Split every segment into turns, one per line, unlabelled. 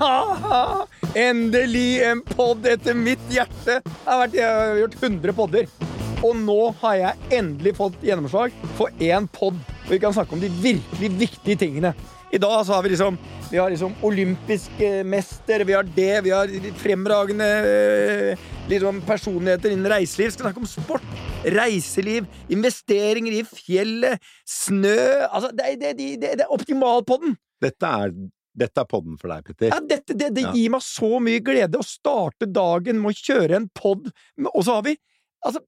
Ja! Endelig en pod etter mitt hjerte. Jeg har, vært, jeg har gjort 100 podder. Og nå har jeg endelig fått gjennomslag for én pod. hvor vi kan snakke om de virkelig viktige tingene. I dag så har vi liksom Vi har liksom olympisk mester, vi har det, vi har fremragende eh, liksom personligheter innen reiseliv. Skal snakke om sport, reiseliv, investeringer i fjellet, snø Altså, det, det, det, det, er optimalpodden.
Dette er, dette er podden for deg, Petter.
Ja, dette, det, det
Ja.
gir meg så mye glede å starte dagen med å kjøre en pod. Og så har vi Altså,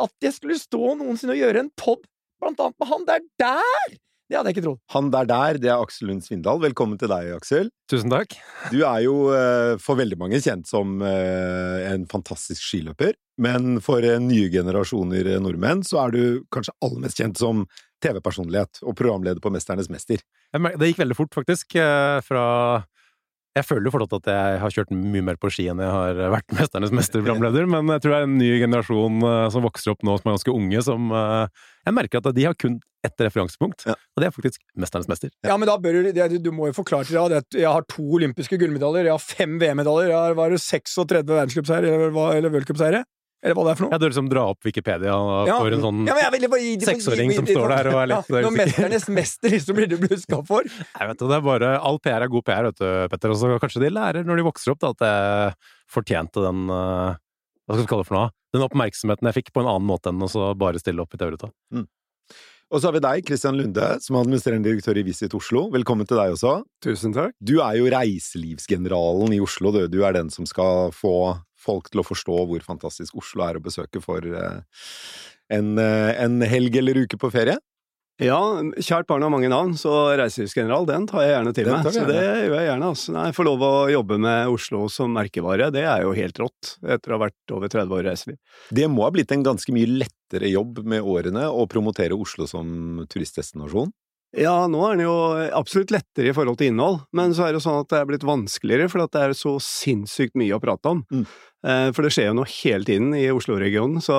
at jeg skulle stå noensinne og gjøre en pod, blant annet med han der der! Det hadde jeg ikke trodd.
Han der der, det er Aksel Lund Svindal. Velkommen til deg, Aksel.
Tusen takk.
Du er jo eh, for veldig mange kjent som eh, en fantastisk skiløper, men for eh, nye generasjoner nordmenn så er du kanskje aller mest kjent som TV-personlighet og programleder på Mesternes mester.
Det gikk veldig fort, faktisk. Fra Jeg føler jo fortsatt at jeg har kjørt mye mer på ski enn jeg har vært Mesternes mester-programleder, men jeg tror det er en ny generasjon eh, som vokser opp nå, som er ganske unge, som eh, Jeg merker at de har kun ett referansepunkt,
Ja.
og det er faktisk Mesternes mester.
Ja, men da bør du, du må jo forklare til deg at jeg har to olympiske gullmedaljer, jeg har fem VM-medaljer, jeg har var det 36 verdenscupseiere, eller, eller worldcupseiere? Eller hva det er for noe?
Ja, Du liksom dra opp Wikipedia
Ja,
for en sånn
ja,
seksåring som står der og er litt
ja, Når mesternes mester liksom blir det bluska for.
Jeg vet du, det er bare All PR er god PR, vet du, Petter. Og så kanskje de lærer når de vokser opp, da, at jeg fortjente den uh, Hva skal vi kalle det for noe? Den oppmerksomheten jeg fikk på en annen måte enn å bare stille opp i TV-ruta.
Og så har vi deg, Christian Lunde, som er administrerende direktør i Visit Oslo. Velkommen til deg også.
Tusen takk.
Du er jo reiselivsgeneralen i Oslo. Du, du er den som skal få folk til å forstå hvor fantastisk Oslo er å besøke for eh, en, eh, en helg eller uke på ferie.
Ja, kjært barn har mange navn, så reiselivsgeneral, den tar jeg gjerne til meg. Så det gjør jeg gjerne, altså. Nei, få lov å jobbe med Oslo som merkevare, det er jo helt rått, etter å ha vært over 30 år i reiseliv.
Det må ha blitt en ganske mye lettere jobb med årene å promotere Oslo som turistdestinasjon.
Ja, nå er den jo absolutt lettere i forhold til innhold, men så er det jo sånn at det er blitt vanskeligere, for det er så sinnssykt mye å prate om.
Mm.
Eh, For det skjer jo noe hele tiden i Oslo-regionen, så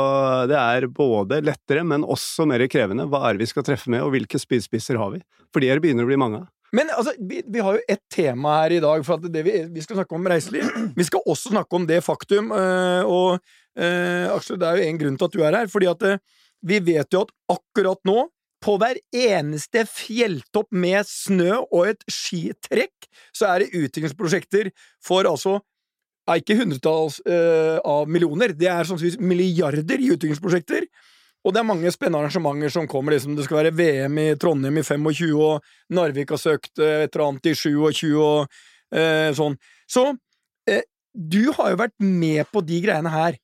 det er både lettere, men også mer krevende. Hva er det vi skal treffe med, og hvilke spydspisser har vi? For de her begynner å bli mange av.
Men altså, vi, vi har jo ett tema her i dag, for at det vi, vi skal snakke om reiseliv. Vi skal også snakke om det faktum, øh, og øh, Aksel, det er jo en grunn til at du er her, fordi at øh, vi vet jo at akkurat nå, på hver eneste fjelltopp med snø og et skitrekk, så er det utviklingsprosjekter for altså er ikke hundretalls uh, av millioner, det er sannsynligvis milliarder i utviklingsprosjekter. Og det er mange spennende arrangementer som kommer. Liksom. Det skal være VM i Trondheim i 25, og Narvik har søkt eh, et eller annet i 27, og uh, sånn. Så uh, du har jo vært med på de greiene her.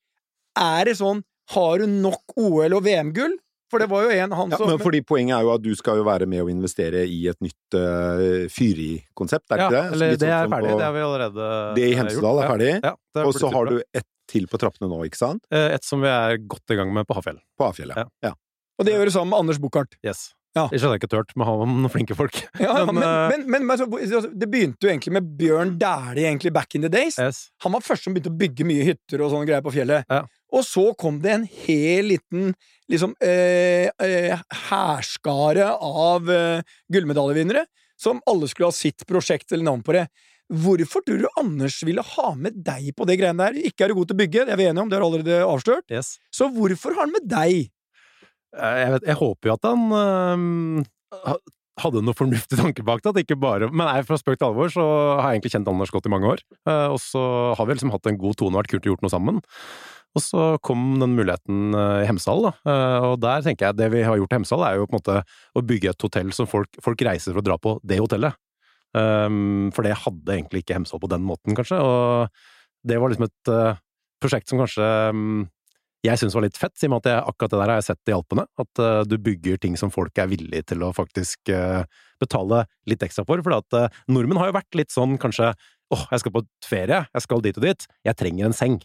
Er det sånn Har du nok OL- og VM-gull? For det var jo en han
Ja,
som
men fordi Poenget er jo at du skal jo være med å investere i et nytt uh, Fyri-konsept, er det
Ja,
ikke det?
eller det
sånn
er ferdig.
på-
Det har vi allerede
Det i
eh,
Hemsedal er ferdig,
Ja, er
Og så har du ett til på trappene nå, ikke sant?
Eh, Et som vi er godt i gang med på Hafjell.
På Hafjell,
Ja.
Ja.
Og det gjør du sammen med Anders Buchardt.
Yes.
Ja.
Ikke skjønner jeg ikke tørt med å ha noen flinke folk.
Ja, men, men, men, men, altså, det begynte jo egentlig med Bjørn Dæhlie egentlig back in the days.
yes.
Han var først som begynte å bygge mye hytter og sånne greier på fjellet.
Ja.
Og så kom det en hel liten liksom eh, eh, av eh, gullmedaljevinnere som alle skulle ha sitt prosjekt eller navn på det. Hvorfor tror du Anders ville ha med deg på det greiene der? Ikke er du god til å bygge, det er vi enige om, det har du allerede avslørt.
yes.
Så hvorfor har han med deg?
Eh, Jeg, vet, jeg håper jo at han øh, hadde noe fornuftig tanke bak det. At ikke bare, men nei, fra spøk til alvor så har jeg egentlig kjent Anders godt i mange år. Eh, og så har vi liksom hatt en god tone og vært kult å gjort noe sammen. Og så kom den muligheten eh, i Hemsedal, da. Eh, og der tenker jeg det vi har gjort i Hemsedal, er jo på en måte å bygge et hotell som folk, folk reiser for å dra på det hotellet. Um, for det hadde egentlig ikke Hemsedal på den måten, kanskje. Og det var liksom et eh, prosjekt som kanskje um, jeg syns var litt fett, at jeg, akkurat det der har jeg sett i Alpene. At du bygger ting som folk er villige til å faktisk betale litt ekstra for. For at nordmenn har jo vært litt sånn kanskje åh, jeg skal på ferie, jeg skal dit og dit, jeg trenger en seng.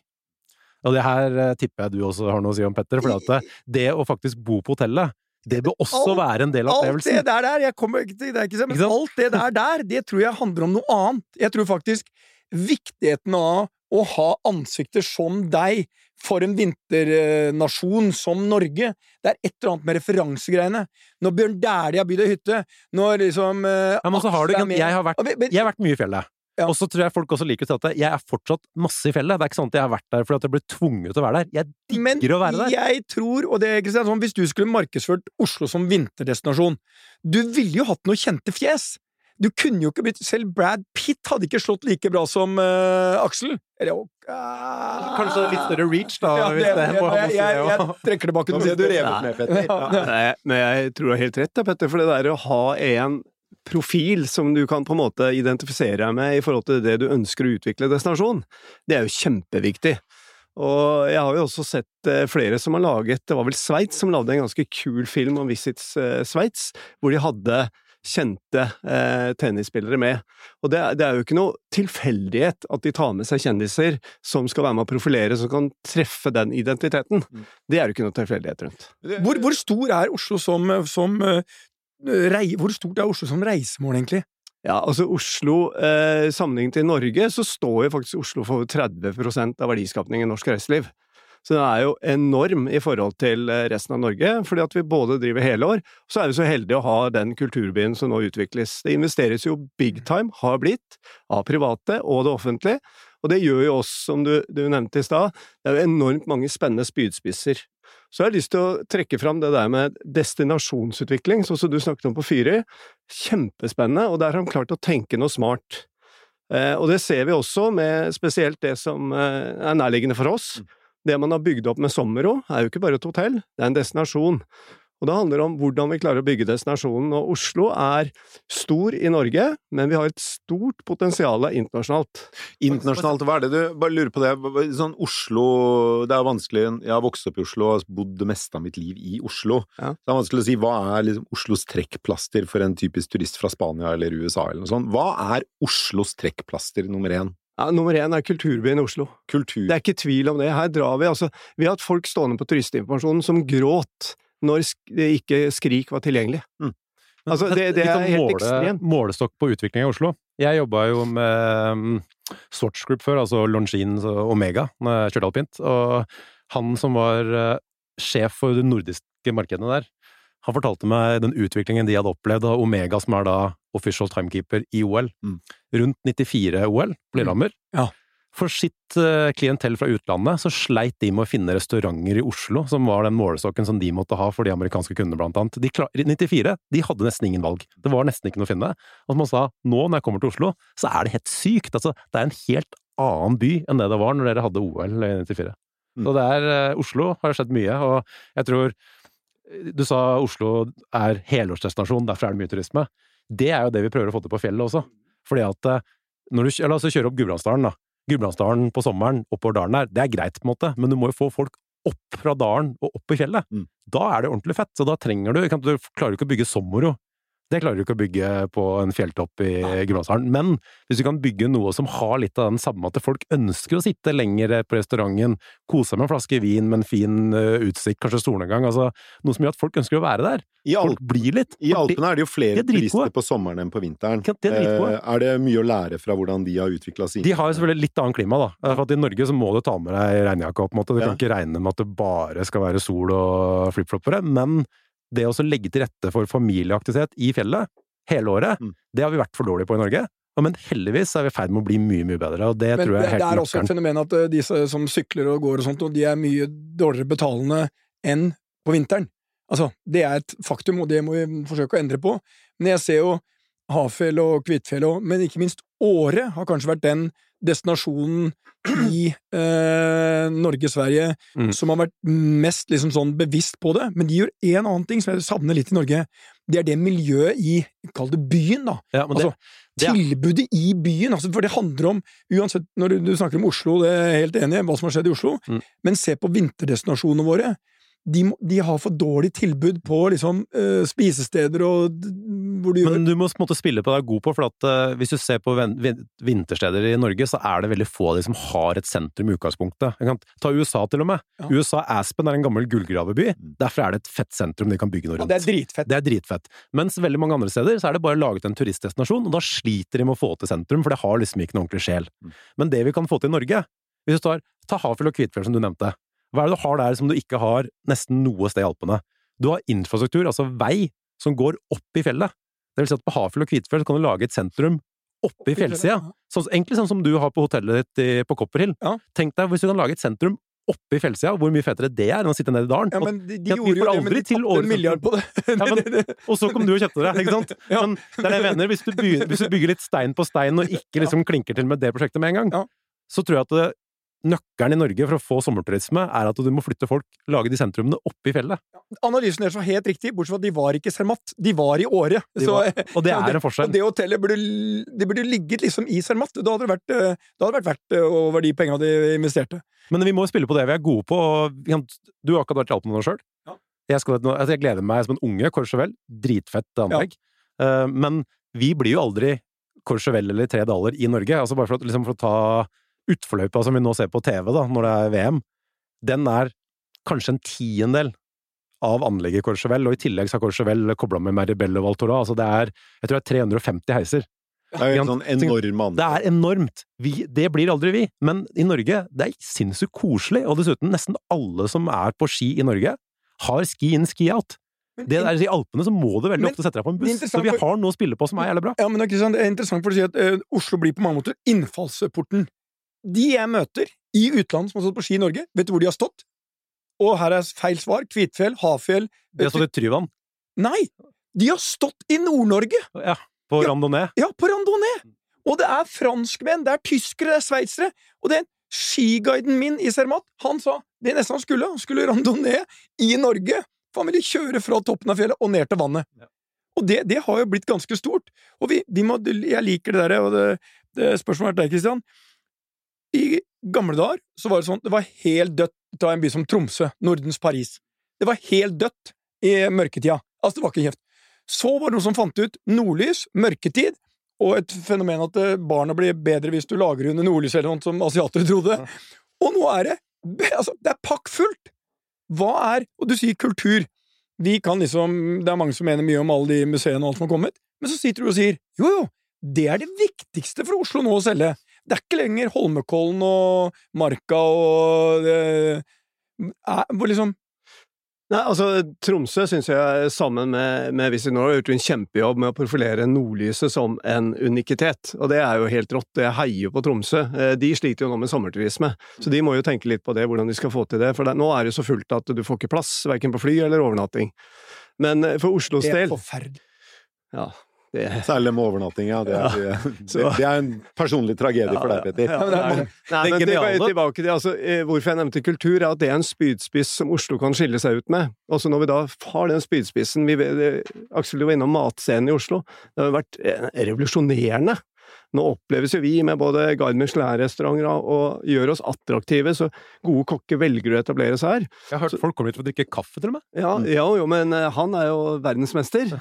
Og det her eh, tipper jeg du også har noe å si om, Petter. For at eh, det å faktisk bo på hotellet, det bør også
Alt-
være en del av
Alt det der der, jeg kommer ikke til det, er ikke sant, men
Ikke
alt det der der, det tror jeg handler om noe annet. Jeg tror faktisk viktigheten av å ha ansikter som deg for en vinternasjon som Norge. Det er et eller annet med referansegreiene. Når Bjørn Dæhlie har bygd ei hytte, når liksom uh,
Ja, men så har du, jeg, har vært, jeg har vært mye i fjellet.
Ja.
Og så tror jeg folk også liker å si at jeg er fortsatt masse i fjellet. Det er ikke sånn at jeg har vært der fordi at jeg ble tvunget til å være der. Jeg
Men
digger å være der.
jeg tror, og det er Kristian, sånn, hvis du skulle markedsført Oslo som vinterdestinasjon Du ville jo hatt noe kjente fjes! Du kunne jo ikke blitt Selv Brad Pitt hadde ikke slått like bra som uh, Aksel. Eller, uh,
Kanskje litt større reach, da.
Ja,
hvis
det,
det,
jeg,
må
jeg, jeg, jeg trekker tilbake noe.
du revet med, Petter. Ja.
Nei, men jeg tror du har helt rett, da, Petter, for det der å ha en profil som du kan på en måte identifisere deg med i forhold til det du ønsker å utvikle destinasjon, det er jo kjempeviktig. Og jeg har jo også sett eh, flere som har laget Det var vel Sveits som lagde en ganske kul film om Visits eh, Sveits, hvor de hadde kjente eh, tennisspillere med. Og det, er- det er jo ikke noe tilfeldighet at de tar med seg kjendiser som skal være med å profilere, som kan treffe den identiteten.
Mm.
Det er jo ikke noe tilfeldighet rundt.
Hvor, hvor stor er Oslo som, som eh, rei, Hvor stort er Oslo som reisemål, egentlig?
Ja, altså Oslo, eh, sammenlignet til Norge, så står jo faktisk Oslo for over 30% av verdiskapningen i norsk reiseliv. Så den er jo enorm i forhold til eh, resten av Norge, fordi at vi både driver hele år, og så er vi så heldige å ha den kulturbyen som nå utvikles. Det investeres jo big time, har blitt, av private og det offentlige, og det gjør jo oss, som du, du nevnte i stad, det er jo enormt mange spennende spydspisser. Så jeg har lyst til å trekke fram det der med destinasjonsutvikling, sånn som du snakket om på Fyri. Kjempespennende, og der har de klart å tenke noe smart. Eh, og det ser vi også med spesielt det som eh, er nærliggende for oss. Det man har bygd opp med Sommero, er jo ikke bare et hotell, det er en destinasjon. Og det handler om hvordan vi klarer å bygge destinasjonen. Og Oslo er stor i Norge, men vi har et stort potensial internasjonalt.
Internasjonalt, hva er det du Bare lurer på det. Sånn Oslo Det er vanskelig Jeg har vokst opp i Oslo og har bodd det meste av mitt liv i Oslo.
Ja.
Det er vanskelig å si hva er liksom Oslos trekkplaster for en typisk turist fra Spania eller USA eller noe sånt. Hva er Oslos trekkplaster nummer én?
Ja, nummer én er kulturbyen Oslo.
Kultur.
Det er ikke tvil om det. Her drar vi altså Vi har hatt folk stående på turistinformasjonen som gråt når sk ikke Skrik var tilgjengelig.
Mm.
Altså, det- det er helt ekstremt.
Målestokk på utvikling i Oslo. Jeg jobba jo med um, Swatch Group før, altså Longines og Omega, når jeg kjørte alpint. Og han som var eh, sjef for de nordiske markedene der, han fortalte meg den utviklingen de hadde opplevd av Omega, som er da official timekeeper i OL.
Mm.
Rundt 94-OL på Lillehammer.
Ja.
For sitt eh, klientell fra utlandet så sleit de med å finne restauranter i Oslo, som var den målestokken som de måtte ha for de amerikanske kundene, blant annet. De klar, 94 de hadde nesten ingen valg. Det var nesten ikke noe å finne. Og som han sa, nå når jeg kommer til Oslo, så er det helt sykt. Altså, det er en helt annen by enn det det var når dere hadde OL i 94.
Mm.
Så det er eh, Oslo har skjedd mye, og jeg tror Du sa Oslo er helårsdestinasjon, derfor er det mye turisme. Det er jo det vi prøver å få til på fjellet også. Fordi at eh, når du La oss kjøre opp Gudbrandsdalen, da. Gudbrandsdalen på sommeren, oppover dalen der, det er greit, på en måte, men du må jo få folk opp fra dalen og opp i fjellet.
Mm.
Da er det ordentlig fett, så da trenger du Du klarer ikke å bygge Sommoro. Det klarer du ikke å bygge på en fjelltopp i Gudbrandsdalen. Men hvis du kan bygge noe som har litt av den samme, at folk ønsker å sitte lenger på restauranten, kose seg med en flaske vin med en fin uh, utsikt, kanskje solnedgang, altså noe som gjør at folk ønsker å være der.
I,
Folk blir litt.
I Alpene er det jo flere
de er
turister på sommeren enn på vinteren.
Det er.
Eh, er det mye å lære fra hvordan de har utvikla sine
De har jo selvfølgelig litt annet klima, da. For at I Norge så må du ta med deg regnjakka. på en måte. Du
Ja.
kan ikke regne med at det bare skal være sol og flipfloppere. Men det å legge til rette for familieaktivitet i fjellet hele året,
Mm.
det har vi vært for dårlige på i Norge. Men heldigvis er vi i ferd med å bli mye, mye bedre, og det
Men
tror jeg er helt det
er også et fenomen at de som sykler og går og sånt, og de er mye dårligere betalende enn på vinteren. Altså, det er et faktum, og det må vi forsøke å endre på. Men jeg ser jo Hafjell og Kvitfjell og Men ikke minst Åre har kanskje vært den destinasjonen i eh, Norge-Sverige
Mm.
som har vært mest liksom sånn bevisst på det. Men de gjør én annen ting som jeg savner litt i Norge. Det er det miljøet i Kall det byen, da.
Ja, det,
Altså,
det er-
Tilbudet i byen, altså, for det handler om Uansett, når du, du snakker om Oslo, det er jeg helt enig i, hva som har skjedd i Oslo,
Mm.
men se på vinterdestinasjonene våre. De, de har for dårlig tilbud på liksom uh, spisesteder og hvor du gjør
Men du må på en måte spille på det du er god på, for at uh, hvis du ser på vin vin- vintersteder i Norge, så er det veldig få av de som har et sentrum i utgangspunktet. Jeg kan ta USA til og med.
Ja.
USA Aspen er en gammel gullgraveby.
Mm.
Derfor er det et fett sentrum de kan bygge noe
ja. Det er dritfett.
Det er dritfett. Mens veldig mange andre steder så er det bare laget en turistdestinasjon, og da sliter de med å få til sentrum, for det har liksom ikke noen ordentlig sjel.
Mm.
Men det vi kan få til i Norge, hvis du tar, ta Hafjell og Kvitfjell som du nevnte, hva er det du har der som du ikke har nesten noe sted i Alpene? Du har infrastruktur, altså vei, som går opp i fjellet. Det vil si at på Hafjell og Kvitfjell kan du lage et sentrum oppe i fjellsida. Sånn, egentlig sånn som du har på hotellet ditt på Copperhill.
Ja.
Tenk deg hvis du kan lage et sentrum oppe i fjellsida, hvor mye fetere det er enn å sitte nede i dalen.
Ja, men de, de gjorde jo det, men de tapte en milliard på det.
Ja, men- og så kom du og kjøpte det, ikke sant?
Ja.
Men det er det jeg mener. Hvis du, bygger, hvis du bygger litt stein på stein, og ikke liksom klinker til med det prosjektet med en gang,
Ja.
så tror jeg at det, nøkkelen i Norge for å få sommerturisme er at du må flytte folk, lage de sentrumene oppe i fjellet.
Analysen deres var helt riktig, bortsett fra at de var ikke Cermat. De var i Åre.
De
Så-
Og det er en
Og
forskjell.
det hotellet burde, det burde ligget liksom i Cermat. Da hadde det vært, eh, hadde vært verdt eh, over de penga de investerte.
Men vi må spille på det vi er gode på. Du har akkurat vært i Alpene sjøl.
Ja.
Jeg, skal- altså, jeg gleder meg som en unge Courchevel. Dritfett anlegg. Ja. men vi blir jo aldri Courchevel eller Tre Daler i Norge. Altså bare for, liksom for å ta utforløypa som vi nå ser på TV da, når det er VM. Den er kanskje en tiendedel av anlegget Courchevel, og i tillegg så har Courchevel kobla med Maribel og Valtora. Altså det er, jeg tror det er 350 heiser.
Det er jo en sånn enorm
Det er enormt! Vi, det blir aldri vi. Men i Norge, det er sinnssykt koselig, og dessuten, nesten alle som er på ski i Norge, har ski in, ski out. Det der, I Alpene så må du veldig
Men
ofte sette deg på en buss, så vi har noe å spille på som er jævlig bra.
Ja, men det er interessant for å si at uh, Oslo blir på mange måter innfallsporten. De jeg møter i utlandet som har stått på ski i Norge, vet du hvor de har stått? Og her er feil svar. Kvitfjell, Hafjell
De har stått i Tryvann,
Nei! De har stått i Nord-Norge!
ja, på randonee.
Ja, på randonee! Og det er franskmenn, det er tyskere, det er sveitsere. Og den skiguiden min i Cermat, han sa det nesten han skulle. Han skulle randonee i Norge. For han ville kjøre fra toppen av fjellet og ned til vannet.
Ja.
Og det, det har jo blitt ganske stort. Og vi, vi må, jeg liker det der, og det, det spørsmålet er til deg, Kristian. I gamle dager så var det sånn det var helt dødt ta en by som Tromsø, Nordens Paris. Det var helt dødt i mørketida. Altså, det var ikke kjeft. Så var det noen som fant ut nordlys, mørketid, og et fenomen at eh, barna blir bedre hvis du lager under nordlys eller noe som asiatere trodde. Og nå er det altså, det er pakkfullt! Hva er Og du sier kultur. Vi kan liksom Det er mange som mener mye om alle de museene og alt som har kommet, men så sitter du og sier jo, jo, det er det viktigste for Oslo nå å selge. Det er ikke lenger Holmenkollen og Marka og det, er, hvor liksom
Nei, altså, Tromsø syns jeg, sammen med, med Visit Norway, har gjort en kjempejobb med å profilere nordlyset som en unikitet. Og det er jo helt rått. Jeg heier på Tromsø. Eh, De sliter jo nå med sommerturisme, så de må jo tenke litt på det, hvordan de skal få til det. For det, nå er det jo så fullt at du får ikke plass, verken på fly eller overnatting. Men eh, for Oslos del
Det er
del
forferdelig.
Ja, det
Særlig med overnatting, ja. Det er, det, det er en personlig tragedie for deg, Petter.
Ja,
men det er
nei, men
Det geniale-
tilbake, til altså, eh, Hvorfor jeg nevnte kultur, er at det er en spydspiss som Oslo kan skille seg ut med. Også når vi da har den spydspissen vi, vet- Aksel, du var innom matscenen i Oslo. Det har vært eh, revolusjonerende. Nå oppleves jo vi med både Guide Michelin-restauranter og gjør oss attraktive, så gode kokker velger å etablere seg her.
Jeg har hørt folk komme hit for å drikke kaffe, til og med.
Ja, ja jo, men eh, han er jo verdensmester.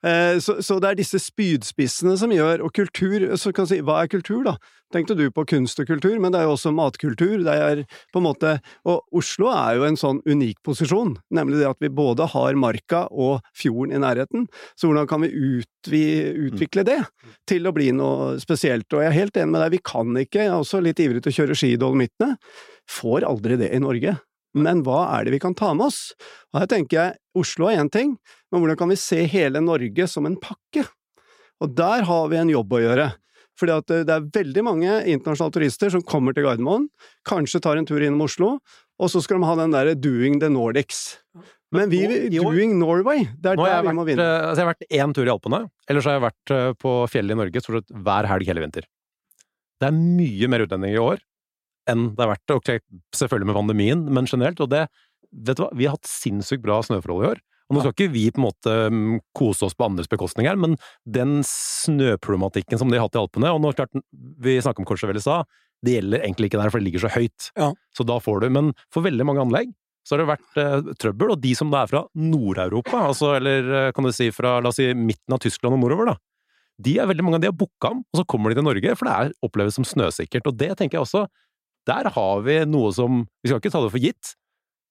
Eh, så, så det er disse spydspissene som gjør Og kultur, så kan du si, hva er kultur, da? Tenkte du på kunst og kultur, men det er jo også matkultur. Det er på en måte Og Oslo er jo en sånn unik posisjon, nemlig det at vi både har marka og fjorden i nærheten. Så hvordan kan vi utvi, utvikle det til å bli noe spesielt? Og jeg er helt enig med deg, vi kan ikke, jeg er også litt ivrig til å kjøre ski i Dolomittene, får aldri det i Norge. Men hva er det vi kan ta med oss? Og her tenker jeg, Oslo er én ting, men hvordan kan vi se hele Norge som en pakke? Og der har vi en jobb å gjøre. Fordi at eh, det er veldig mange internasjonale turister som kommer til Gardermoen, kanskje tar en tur innom Oslo, og så skal de ha den derre 'doing the Nordics'. Men vi, 'doing Norway', det er der
vi
vi må vinne.
eh, altså jeg har vært én tur i Alpene, ellers har jeg vært eh, på fjellet i Norge stort sett hver helg hele vinter. Det er mye mer utlendinger i år enn det har vært, ok, selvfølgelig med pandemien, men generelt. Og det, vet du hva, vi har hatt sinnssykt bra snøforhold i år. Og nå skal ikke vi på en måte mm, kose oss på andres bekostning her, men den snøproblematikken som de har hatt i Alpene, og nå klart, vi snakket om Courchevel i stad, det gjelder egentlig ikke der, for det ligger så høyt.
Ja.
Så da får du, men for veldig mange anlegg så har det vært eh, trøbbel, og de som da er fra Nord-Europa, altså, eller eh, kan du si fra, la oss si, midten av Tyskland og nordover, da, de er veldig mange av de har booka om, og så kommer de til Norge, for det er, oppleves som snøsikkert, og det tenker jeg også, der har vi noe som, vi skal ikke ta det for gitt,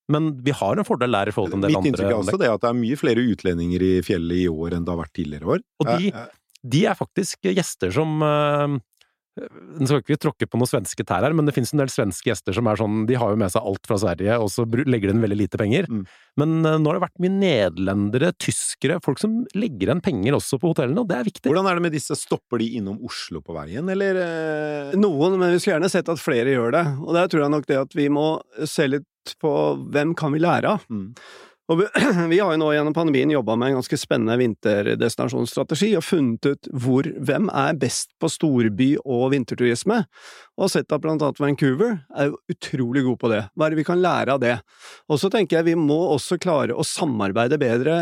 men vi har en fordel der i forhold til en del andre.
Mitt inntrykk er også det at det er mye flere utlendinger i fjellet i år enn det har vært tidligere år.
Og de,
Eh,
de er faktisk gjester som Nå skal ikke vi tråkke på noen svenske tær her, men det finnes en del svenske gjester som er sånn De har jo med seg alt fra Sverige, og så legger de inn veldig lite penger.
Mm.
Men uh, nå har det vært mye nederlendere, tyskere, folk som legger igjen penger også på hotellene, og det er viktig.
Hvordan er det med disse? Stopper de innom Oslo på veien, eller? Uh...
Noen, men vi skulle gjerne sett at flere gjør det. Og der tror jeg nok det at vi må se litt på hvem kan vi lære av.
Mm.
Og vi, har jo nå gjennom pandemien jobba med en ganske spennende vinterdestinasjonsstrategi og funnet ut hvor, hvem er best på storby- og vinterturisme, og sett at blant annet Vancouver er jo utrolig god på det. Hva er det vi kan lære av det? Og så tenker jeg vi må også klare å samarbeide bedre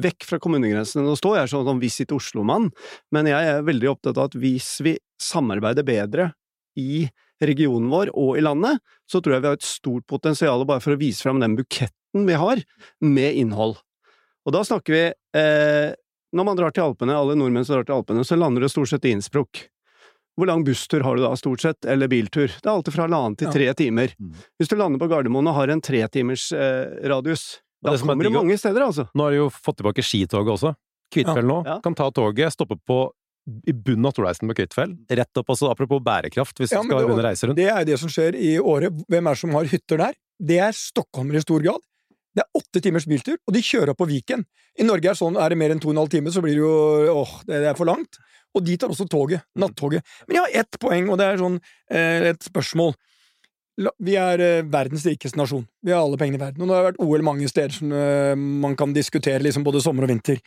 vekk fra kommunegrensene. Nå står jeg sånn som Visit Oslo-mann, men jeg er veldig opptatt av at hvis vi samarbeider bedre i regionen vår og i landet, så tror jeg vi har et stort potensial bare for å vise fram den buketten vi har, med innhold. Og da snakker vi eh, Når man drar til Alpene, alle nordmenn som drar til Alpene, så lander det stort sett i Innsbruck. Hvor lang busstur har du da, stort sett, eller biltur? Det er alltid fra halvannen til tre timer.
Mm.
Hvis du lander på Gardermoen og har en tretimers eh, radius, da
det er
kommer
du
mange steder, altså.
Nå har de jo fått tilbake skitoget også. Kvitfjell nå.
Ja.
Kan ta toget, stoppe på i bunnen av Torleisen på Kvitfjell. Rett opp, altså apropos bærekraft, hvis
Ja,
du skal begynne å reise rundt.
Det er det som skjer i året. Hvem er det som har hytter der? Det er stockholmere i stor grad. Det er åtte timers biltur, og de kjører opp på Viken. I Norge er, sånn, er det mer enn to og en halv time, så blir det jo åh, det er for langt. Og de tar også toget. Nattoget. Men jeg har ett poeng, og det er sånn eh, et spørsmål. Vi er eh, verdens rikeste nasjon. Vi har alle pengene i verden. Og nå har det vært OL mange steder som eh, man kan diskutere liksom både sommer og vinter.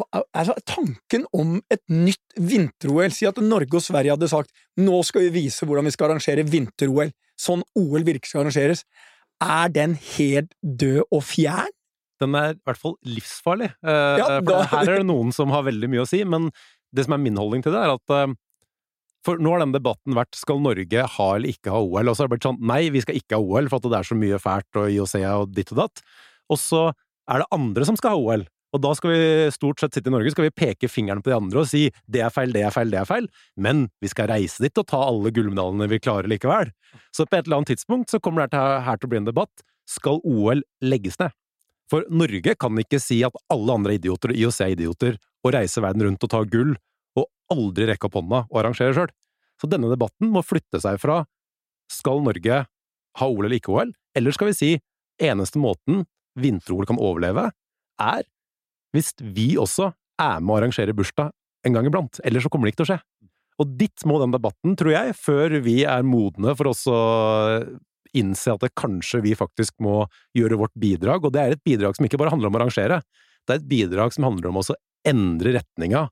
Hva- Altså, tanken om et nytt vinter-OL Si at Norge og Sverige hadde sagt nå skal vi vise hvordan vi skal arrangere vinter-OL, sånn OL virkelig skal arrangeres. Er den helt død og fjern?
Den er i hvert fall livsfarlig. Eh,
Ja,
for
da-
Her er det noen som har veldig mye å si, men det som er min holdning til det, er at eh, For nå har den debatten vært skal Norge ha eller ikke ha OL, og så har det blitt sånn nei, vi skal ikke ha OL for at det er så mye fælt og IOC og ditt og datt. Og så er det andre som skal ha OL. Og da skal vi stort sett sitte i Norge, skal vi peke fingeren på de andre og si det er feil, det er feil, det er feil, men vi skal reise dit og ta alle gullmedaljene vi klarer likevel. Så på et eller annet tidspunkt så kommer det her, her til å bli en debatt. Skal OL legges ned? For Norge kan ikke si at alle andre er idioter og IOC er idioter, og reise verden rundt og ta gull, og aldri rekke opp hånda og arrangere sjøl. Så denne debatten må flytte seg fra skal Norge ha OL eller ikke OL, eller skal vi si eneste måten vinter-OL kan overleve, er hvis vi også er med å arrangere bursdag en gang iblant. Ellers så kommer det ikke til å skje. Og dit må den debatten, tror jeg, før vi er modne for oss å innse at det kanskje vi faktisk må gjøre vårt bidrag, og det er et bidrag som ikke bare handler om å arrangere, det er et bidrag som handler om også å endre retninga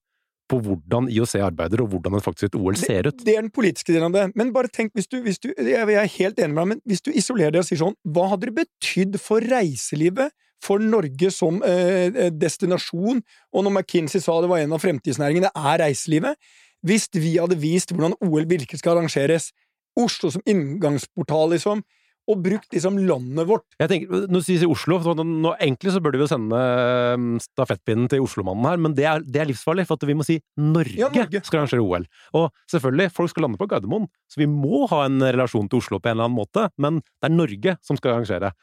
på hvordan IOC arbeider, og hvordan et faktisk et OL ser ut.
Det er den politiske delen av det. Men bare tenk, hvis du, hvis du jeg er helt enig med deg, men hvis du isolerer det og sier sånn, hva hadde det betydd for reiselivet, for Norge som eh, destinasjon, og når McKinsey sa det var en av fremtidsnæringene, er reiselivet, hvis vi hadde vist hvordan OL virkelig skal arrangeres, Oslo som inngangsportal, liksom, og brukt liksom landet vårt
Jeg tenker, Når du sier Oslo, for nå, Egentlig så burde vi jo sende eh, stafettpinnen til Oslomannen her, men det er, det er livsfarlig, for at vi må si Norge,
Ja, Norge.
skal arrangere OL. Og selvfølgelig, folk skal lande på Gardermoen, så vi må ha en relasjon til Oslo på en eller annen måte, men det er Norge som skal arrangere.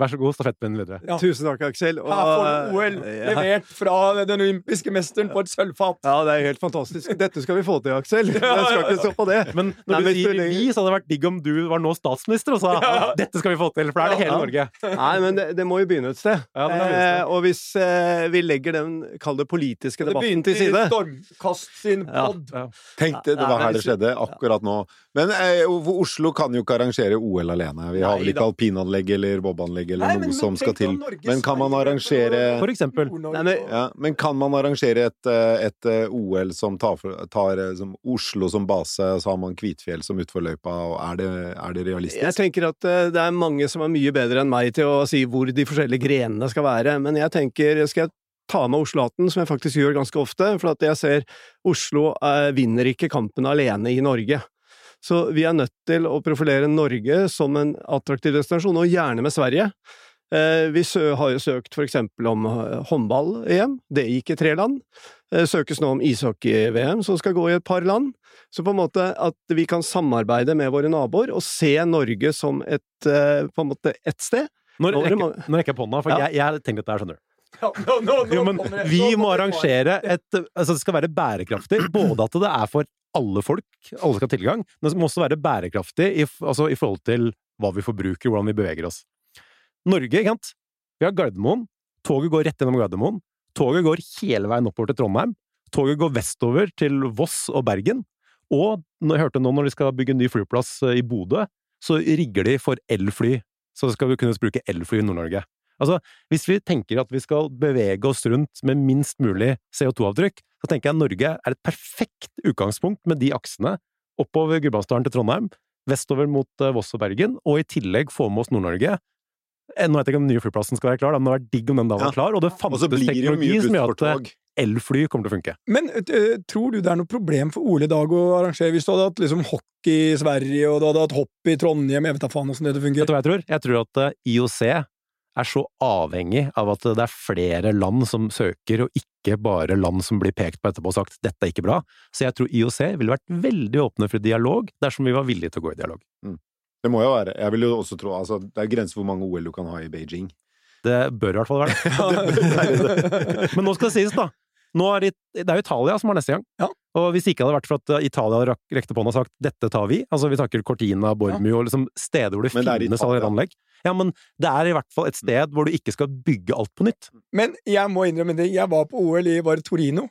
Vær så god, stafettpinnen videre.
Ja.
Tusen takk, Aksel. Og,
Her får du OL,
ja.
levert fra den olympiske mesteren på et sølvfat.
Ja, det er helt fantastisk. Dette skal vi få til, Aksel. Jeg skal ikke stå på det.
Men når
Nei,
du sier vi, så hadde det vært digg om du var nå statsminister og sa
Ja.
dette skal vi få til, for da er det hele Norge.
Nei, men det, det må jo begynne et sted.
Ja, det
eh, og hvis eh, vi legger den, kall det politiske
Det begynte i
side
Stormkast sin pod.
Ja.
Tenkte det var her
det
det skjedde, akkurat nå. Men eh, Oslo kan jo ikke arrangere OL alene. Vi har vel ikke alpinanlegg eller bobanlegg eller
Nei,
noe
men
som skal til. Men kan man arrangere
For eksempel.
Nei, men-
ja, men kan man arrangere et, eh, et eh, OL som tar, tar eh, som Oslo som base, og så har man Kvitfjell som utforløypa, og er det, er det
Jeg tenker at det er mange som er mye bedre enn meg til å si hvor de forskjellige grenene skal være, men jeg tenker, skal jeg ta med Oslo-hatten, som jeg faktisk gjør ganske ofte, for at jeg ser Oslo eh, vinner ikke kampen alene i Norge. Så vi er nødt til å profilere Norge som en attraktiv destinasjon, og gjerne med Sverige. Eh, Vi har jo søkt for eksempel om eh, håndball-EM, det gikk i tre land. Eh, Søkes nå om ishockey-VM, som skal gå i et par land. Så på en måte at vi kan samarbeide med våre naboer og se Norge som et, på en måte et sted.
Nå rekker jeg på hånda, for
Ja.
jeg, jeg tenkte dette her, skjønner du.
Ja, nå- nå- nå
Jo, men vi må arrangere et Altså, det skal være bærekraftig. Både at det er for alle folk, alle skal ha tilgang, men må også være bærekraftig i, altså, i forhold til hva vi forbruker, hvordan vi beveger oss. Norge, ikke sant? Vi har Gardermoen. Toget går rett gjennom Gardermoen. Toget går hele veien oppover til Trondheim. Toget går vestover til Voss og Bergen. Og jeg hørte nå når de skal bygge en ny flyplass eh, i Bodø, så rigger de for elfly. Så skal vi kunne bruke elfly i Nord-Norge. Altså, hvis vi tenker at vi skal bevege oss rundt med minst mulig CO2-avtrykk, så tenker jeg Norge er et perfekt utgangspunkt med de aksene oppover Gudbrandsdalen til Trondheim, vestover mot eh, Voss og Bergen, og i tillegg få med oss Nord-Norge. Eh, Nå vet jeg ikke om den nye flyplassen skal være klar, men det hadde vært digg om den da var klar, og det fantes teknologi som gjør at eh, elfly kommer til å funke.
Men tror du det er noe problem for Ole i dag å arrangere hvis du hadde hatt liksom hockey i Sverige, og du hadde hatt hopp i Trondheim, jeg vet da faen åssen det
Vet du hva jeg tror? Jeg tror at IOC er så avhengig av at det er flere land som søker, og ikke bare land som blir pekt på etterpå og sagt 'dette er ikke bra'. Så jeg tror IOC ville vært veldig åpne for dialog dersom vi var villige til å gå i dialog.
Det må jo være. Jeg vil jo også tro altså, Det er grenser for hvor mange OL du kan ha i Beijing.
Det bør i hvert fall være det. Men nå skal det sies, da. Er det, det er jo Italia som har neste gang.
Ja.
Og hvis det ikke hadde vært for at eh, Italia rekte på hånda og sagt 'dette tar vi', altså vi takker Cortina, Bormio og liksom steder hvor det
Men det
finnes allerede anlegg Ja, men det er i hvert fall et sted hvor du ikke skal bygge alt på nytt.
Men jeg må innrømme det, jeg var på OL i var Torino.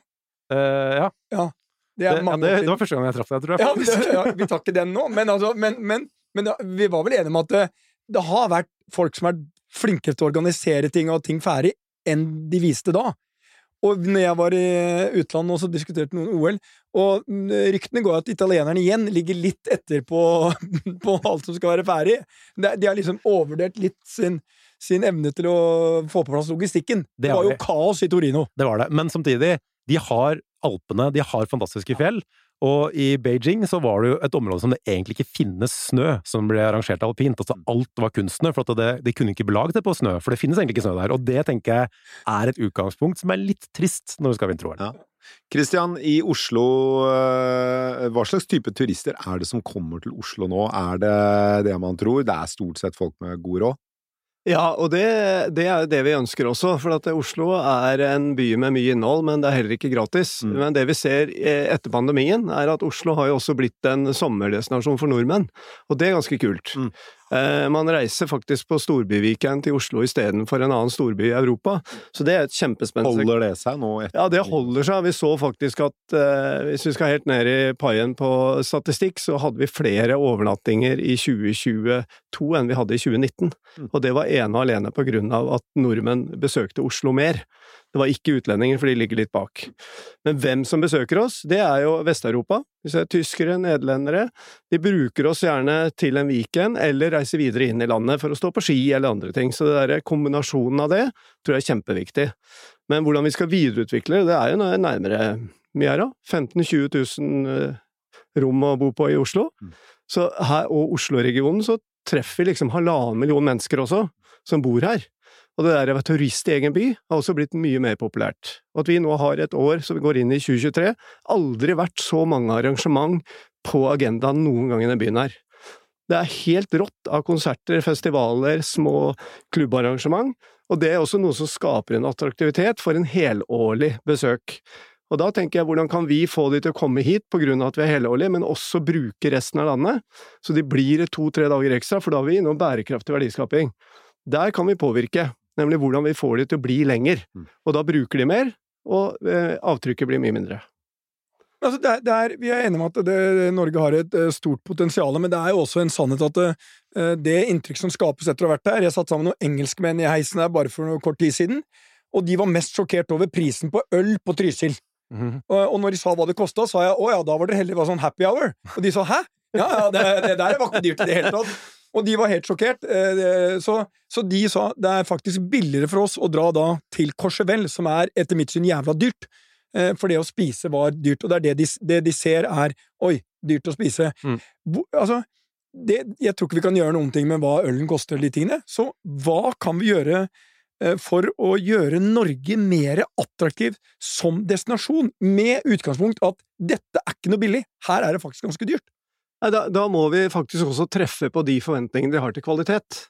Uh, ja,
Det er
det, ja det, det var første gang jeg traff deg, tror jeg.
Ja, ja, vi tar ikke den nå, men, altså, men, men, men vi var vel enige om at det, det har vært folk som er flinkere til å organisere ting og ting ferdig enn de viste da. Og når jeg var i utlandet og så diskuterte noen OL, og ryktene går at italienerne igjen ligger litt etter på, på alt som skal være ferdig. De, har liksom overvurdert litt sin, sin evne til å få på plass logistikken.
Det
Det var jo kaos i Torino.
Det var det. Men samtidig, de har Alpene, de har fantastiske fjell. Og i Beijing så var det jo et område som det egentlig ikke finnes snø, som ble arrangert alpint. Altså alt var kunstsnø, for det, de kunne ikke belage det på snø, for det finnes egentlig ikke snø der. Og det tenker jeg er et utgangspunkt som er litt trist når vi skal ha vinter-OL.
Ja. Kristian, i Oslo, øh, hva slags type turister er det som kommer til Oslo nå? Er det det man tror? Det er stort sett folk med god råd?
Ja, og det, det er det vi ønsker også, for at Oslo er en by med mye innhold, men det er heller ikke gratis.
Mm.
Men det vi ser etter pandemien, er at Oslo har jo også blitt en sommerdestinasjon for nordmenn, og det er ganske kult.
Mm.
Eh, man reiser faktisk på storbyweekend til Oslo istedenfor en annen storby i Europa, så det er et kjempespennende
Holder det seg nå? Etter?
ja, det holder seg. Vi så faktisk at eh, hvis vi skal helt ned i paien på statistikk, så hadde vi flere overnattinger i 2022 enn vi hadde i 2019.
Mm.
Og det var ene og alene på grunn av at nordmenn besøkte Oslo mer. Det var ikke utlendinger, for de ligger litt bak. Men hvem som besøker oss, det er jo Vest-Europa. Vi ser tyskere, nederlendere. De bruker oss gjerne til en weekend, eller reiser videre inn i landet for å stå på ski eller andre ting. Så det der, kombinasjonen av det tror jeg er kjempeviktig. Men hvordan vi skal videreutvikle det, er jo nærmere mye her, da. 15 000-20 000 eh, rom å bo på i Oslo.
Mm.
Så her, og Oslo-regionen, så treffer vi liksom halvannen million mennesker også, som bor her. Og det der være turist i egen by har også blitt mye mer populært. Og at vi nå har et år som går inn i 2023, aldri vært så mange arrangement på agendaen noen gang i denne byen her. Det er helt rått av konserter, festivaler, små klubbarrangement, og det er også noe som skaper en attraktivitet for en helårlig besøk. Og da tenker jeg, hvordan kan vi få de til å komme hit på grunn av at vi er helårlige, men også bruke resten av landet, så de blir to-tre dager ekstra, for da er vi innom bærekraftig verdiskaping. Der kan vi påvirke, nemlig hvordan vi får de til å bli lenger.
Mm.
Og da bruker de mer, og eh, avtrykket blir mye mindre.
Altså, det er, det er, vi er enige om at det, Norge har et eh, stort potensial, men det er jo også en sannhet at det, det inntrykk som skapes etter å ha vært der Jeg satt sammen med noen engelskmenn i heisen der bare for noe kort tid siden, og de var mest sjokkert over prisen på øl på Trysil.
Mhm.
Og, og når de sa hva det kosta, sa jeg å ja, da var det heller var sånn happy hour. Og de sa hæ? Ja, ja, det, det der var ikke dyrt i det hele tatt. Og de var helt sjokkert. eh, Så, så de sa det er faktisk billigere for oss å dra da til Courchevel, som er etter mitt syn jævla dyrt. Eh, For det å spise var dyrt, og det er det de, det de ser er oi, dyrt å spise.
Mm.
Altså, det, jeg tror ikke vi kan gjøre noen ting med hva ølen koster, de tingene. Så hva kan vi gjøre eh, for å gjøre Norge mer attraktiv som destinasjon, med utgangspunkt at dette er ikke noe billig, her er det faktisk ganske dyrt.
Da, da må vi faktisk også treffe på de forventningene de har til kvalitet.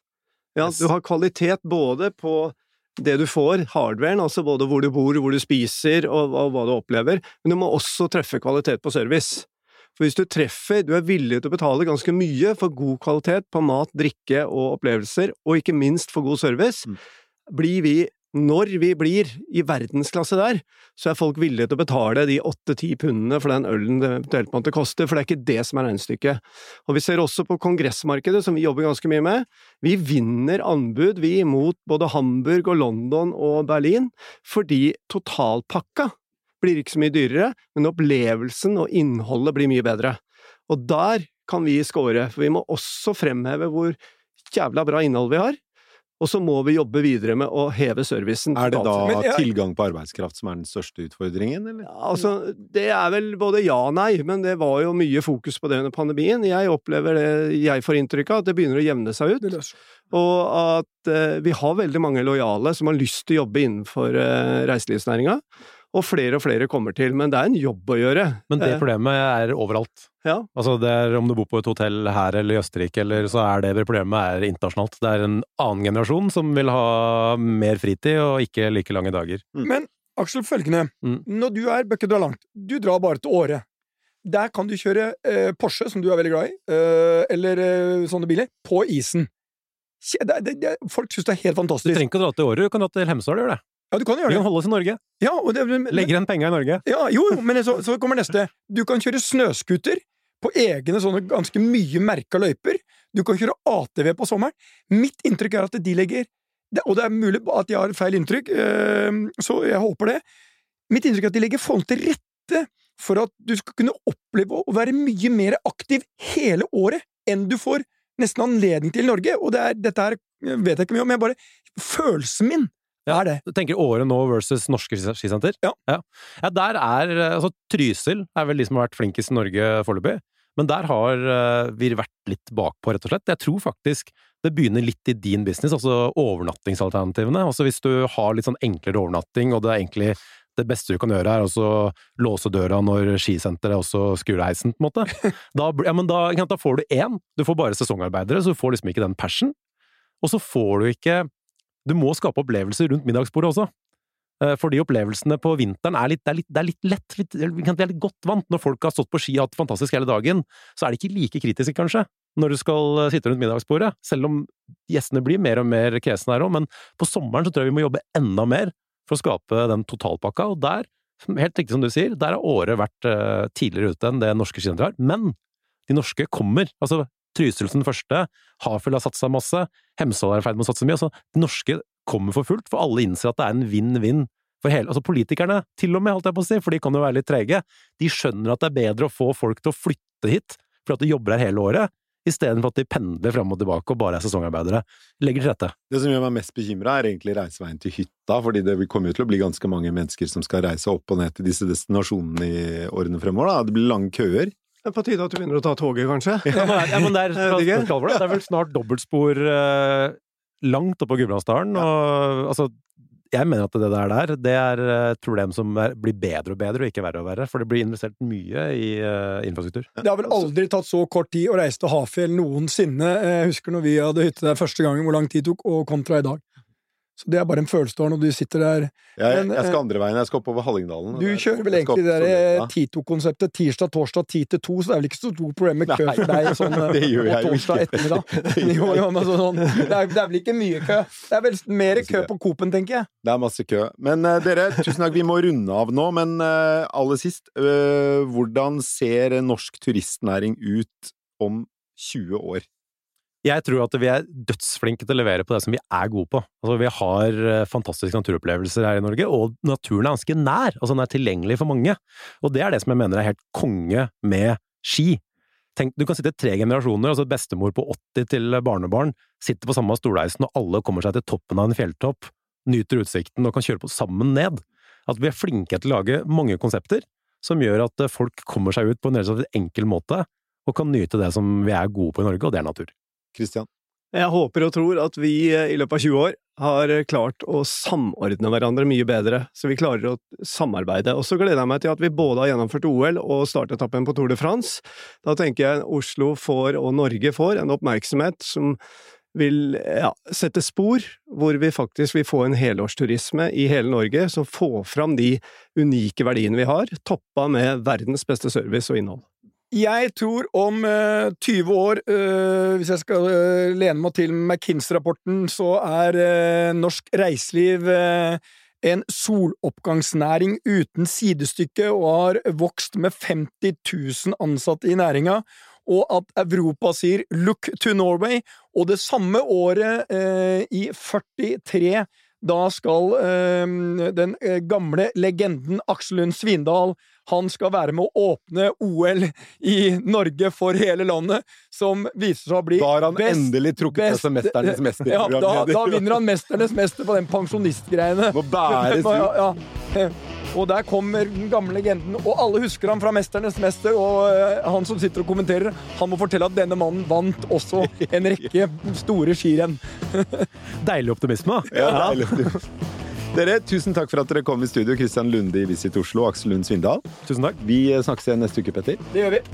Ja,
Yes.
Du har kvalitet både på det du får, hardwaren, altså både hvor du bor, hvor du spiser og, og hva du opplever, men du må også treffe kvalitet på service. For hvis du treffer, du er villig til å betale ganske mye for god kvalitet på mat, drikke og opplevelser, og ikke minst for god service,
Mm.
blir vi når vi blir i verdensklasse der, så er folk villige til å betale de åtte-ti pundene for den ølen det eventuelt måtte koste, for det er ikke det som er regnestykket. Og vi ser også på kongressmarkedet, som vi jobber ganske mye med. Vi vinner anbud, vi, mot både Hamburg og London og Berlin, fordi totalpakka blir ikke så mye dyrere, men opplevelsen og innholdet blir mye bedre. Og der kan vi score, for vi må også fremheve hvor jævla bra innhold vi har. Og så må vi jobbe videre med å heve servicen.
Er det da.
Men ja,
tilgang på arbeidskraft som er den største utfordringen, eller?
Altså, det er vel både ja og nei, men det var jo mye fokus på det under pandemien. Jeg opplever det, jeg får inntrykk av at det begynner å jevne seg ut, og at eh, vi har veldig mange lojale som har lyst til å jobbe innenfor eh, reiselivsnæringa. Og flere og flere kommer til, men det er en jobb å gjøre.
Men det
Eh,
problemet er overalt.
ja.
Altså det er Om du bor på et hotell her eller i Østerrike, eller så er det problemet er internasjonalt. Det er en annen generasjon som vil ha mer fritid og ikke like lange dager.
Men Aksel, følgende.
Mm.
Når du er bør ikke dra langt. Du drar bare til Åre. Der kan du kjøre eh, Porsche, som du er veldig glad i, eh, eller eh, sånne biler, på isen. Det, det, det, folk syns det er helt fantastisk.
Du trenger ikke å dra til Åre, du kan dra til Hemsedal og gjøre det.
Ja, du kan
Vi
gjøre
kan holde oss i Norge.
Ja, det men,
Legger igjen penga i Norge.
ja, jo, jo, men så, så kommer neste. Du kan kjøre snøscooter på egne sånne ganske mye merka løyper. Du kan kjøre ATV på sommeren. Mitt inntrykk er at de legger det, Og det er mulig at jeg har feil inntrykk, eh, så jeg håper det. Mitt inntrykk er at de legger forhold til rette for at du skal kunne oppleve å være mye mer aktiv hele året enn du får nesten anledning til i Norge. Og det er, dette her vet jeg ikke mye om, men bare følelsen min er det.
Du tenker året nå versus norske skisenter?
Ja.
ja. Ja, der er eh, Altså, Trysil er vel de som har vært flinkest i Norge foreløpig. Men der har uh, vi vært litt bakpå, rett og slett. Jeg tror faktisk det begynner litt i din business, altså overnattingsalternativene. Altså hvis du har litt sånn enklere overnatting, og det er egentlig det beste du kan gjøre, er å låse døra når skisenteret også skrur av heisen, på en måte. Da, ja, men da, da får du én. Du får bare sesongarbeidere, så du får liksom ikke den passion. Og så får du ikke Du må skape opplevelser rundt middagsbordet også. Eh, Fordi opplevelsene på vinteren er litt, det er litt, det er litt lett, litt, det er litt godt vant. Når folk har stått på ski og hatt fantastisk hele dagen, så er det ikke like kritiske, kanskje, når du skal eh, sitte rundt middagsbordet. Selv om gjestene blir mer og mer kresne her òg, men på sommeren så tror jeg vi må jobbe enda mer for å skape den totalpakka, og der, helt riktig som du sier, der har året vært eh, tidligere ute enn det norske skisenteret har. Men de norske kommer. Altså, Trysil som den første, Hafjell har satsa masse, Hemsedal er i ferd med å satse mye. Altså, det norske kommer for fullt, for alle innser at det er en vinn-vinn for hele Altså politikerne, til og med, holdt jeg på å si, for de kan jo være litt trege, de skjønner at det er bedre å få folk til å flytte hit, for at de jobber her hele året, istedenfor at de pendler fram og tilbake og bare er sesongarbeidere. Legger til rette.
Det som gjør meg mest bekymra, er egentlig reiseveien til hytta, fordi det vil komme jo til å bli ganske mange mennesker som skal reise opp og ned til disse destinasjonene i årene fremover. Da. Det blir lange køer.
Det er på tide at du begynner å ta toget, kanskje?
Ja, men, ja, men det, er, det er vel snart dobbeltspor eh, langt oppå Gudbrandsdalen, og altså jeg mener at det der, der det er et problem som er, blir bedre og bedre, og ikke verre og verre. For det blir investert mye i eh, infrastruktur.
Det har vel aldri tatt så kort tid å reise til Hafjell noensinne. Jeg husker når vi hadde hytte der første gangen, hvor lang tid tok, og kontra i dag. Så det er bare en følelse du har når du sitter der.
Jeg,
Men,
jeg skal andre veien, jeg skal oppover Hallingdalen.
Du
der-
kjører vel egentlig det der eh, Tito-konseptet tirsdag, torsdag, ti til to, så det er vel ikke så stort problem med kø
Nei,
for deg sånn eh,
det gjør
på
jeg
torsdag
ikke.
ettermiddag. Jo, jo, men sånn, det, er, det er vel ikke mye kø. Det er vel mer kø på Coop-en, tenker jeg.
Det er masse kø. Men uh, dere, tusen takk. Vi må runde av nå. Men uh, aller sist, uh, hvordan ser norsk turistnæring ut om 20 år?
Jeg tror at vi er dødsflinke til å levere på det som vi er gode på. Altså, vi har eh, fantastiske naturopplevelser her i Norge, og naturen er ganske nær. Altså, den er tilgjengelig for mange. Og det er det som jeg mener er helt konge med ski. Tenk, du kan sitte tre generasjoner, altså bestemor på 80 til barnebarn, sitter på samme stolheisen, og alle kommer seg til toppen av en fjelltopp, nyter utsikten og kan kjøre på sammen ned. At vi er flinke til å lage mange konsepter som gjør at eh, folk kommer seg ut på en relativt enkel måte, og kan nyte det som vi er gode på i Norge, og det er natur.
Christian?
Jeg håper og tror at vi eh, i løpet av 20 år har eh, klart å samordne hverandre mye bedre, så vi klarer å samarbeide. Og så gleder jeg meg til at vi både har gjennomført OL og startetappen på Tour de France. Da tenker jeg Oslo får, og Norge får, en oppmerksomhet som vil ja, sette spor, hvor vi faktisk vil få en helårsturisme i hele Norge som får fram de unike verdiene vi har, toppa med verdens beste service og innhold.
Jeg tror om uh, 20 år, uh, hvis jeg skal uh, lene meg til McKinsey-rapporten, så er eh, norsk reiseliv eh, en soloppgangsnæring uten sidestykke og har vokst med 50 000 ansatte i næringa. Og at Europa sier 'look to Norway', og det samme året, eh, i 43, da skal eh, den gamle legenden Aksel Lund Svindal han skal være med å åpne OL i Norge for hele landet, som viser seg å bli best
Da har han
best-
endelig trukket seg
best-
som Mesternes mester.
Ja, da, da vinner han Mesternes mester på den pensjonistgreiene.
Må bæres ut.
Ja, ja. Og der kommer den gamle legenden, og alle husker ham fra Mesternes mester, og eh, han som sitter og kommenterer, han må fortelle at denne mannen vant også en rekke store skirenn.
Deilig optimisme, da.
Ja, deilig. Dere, tusen takk for at dere kom i studio. Kristian Lunde i Visit Oslo og Aksel Lund Svindal.
Tusen takk.
Vi snakkes igjen neste uke, Petter.
Det gjør vi.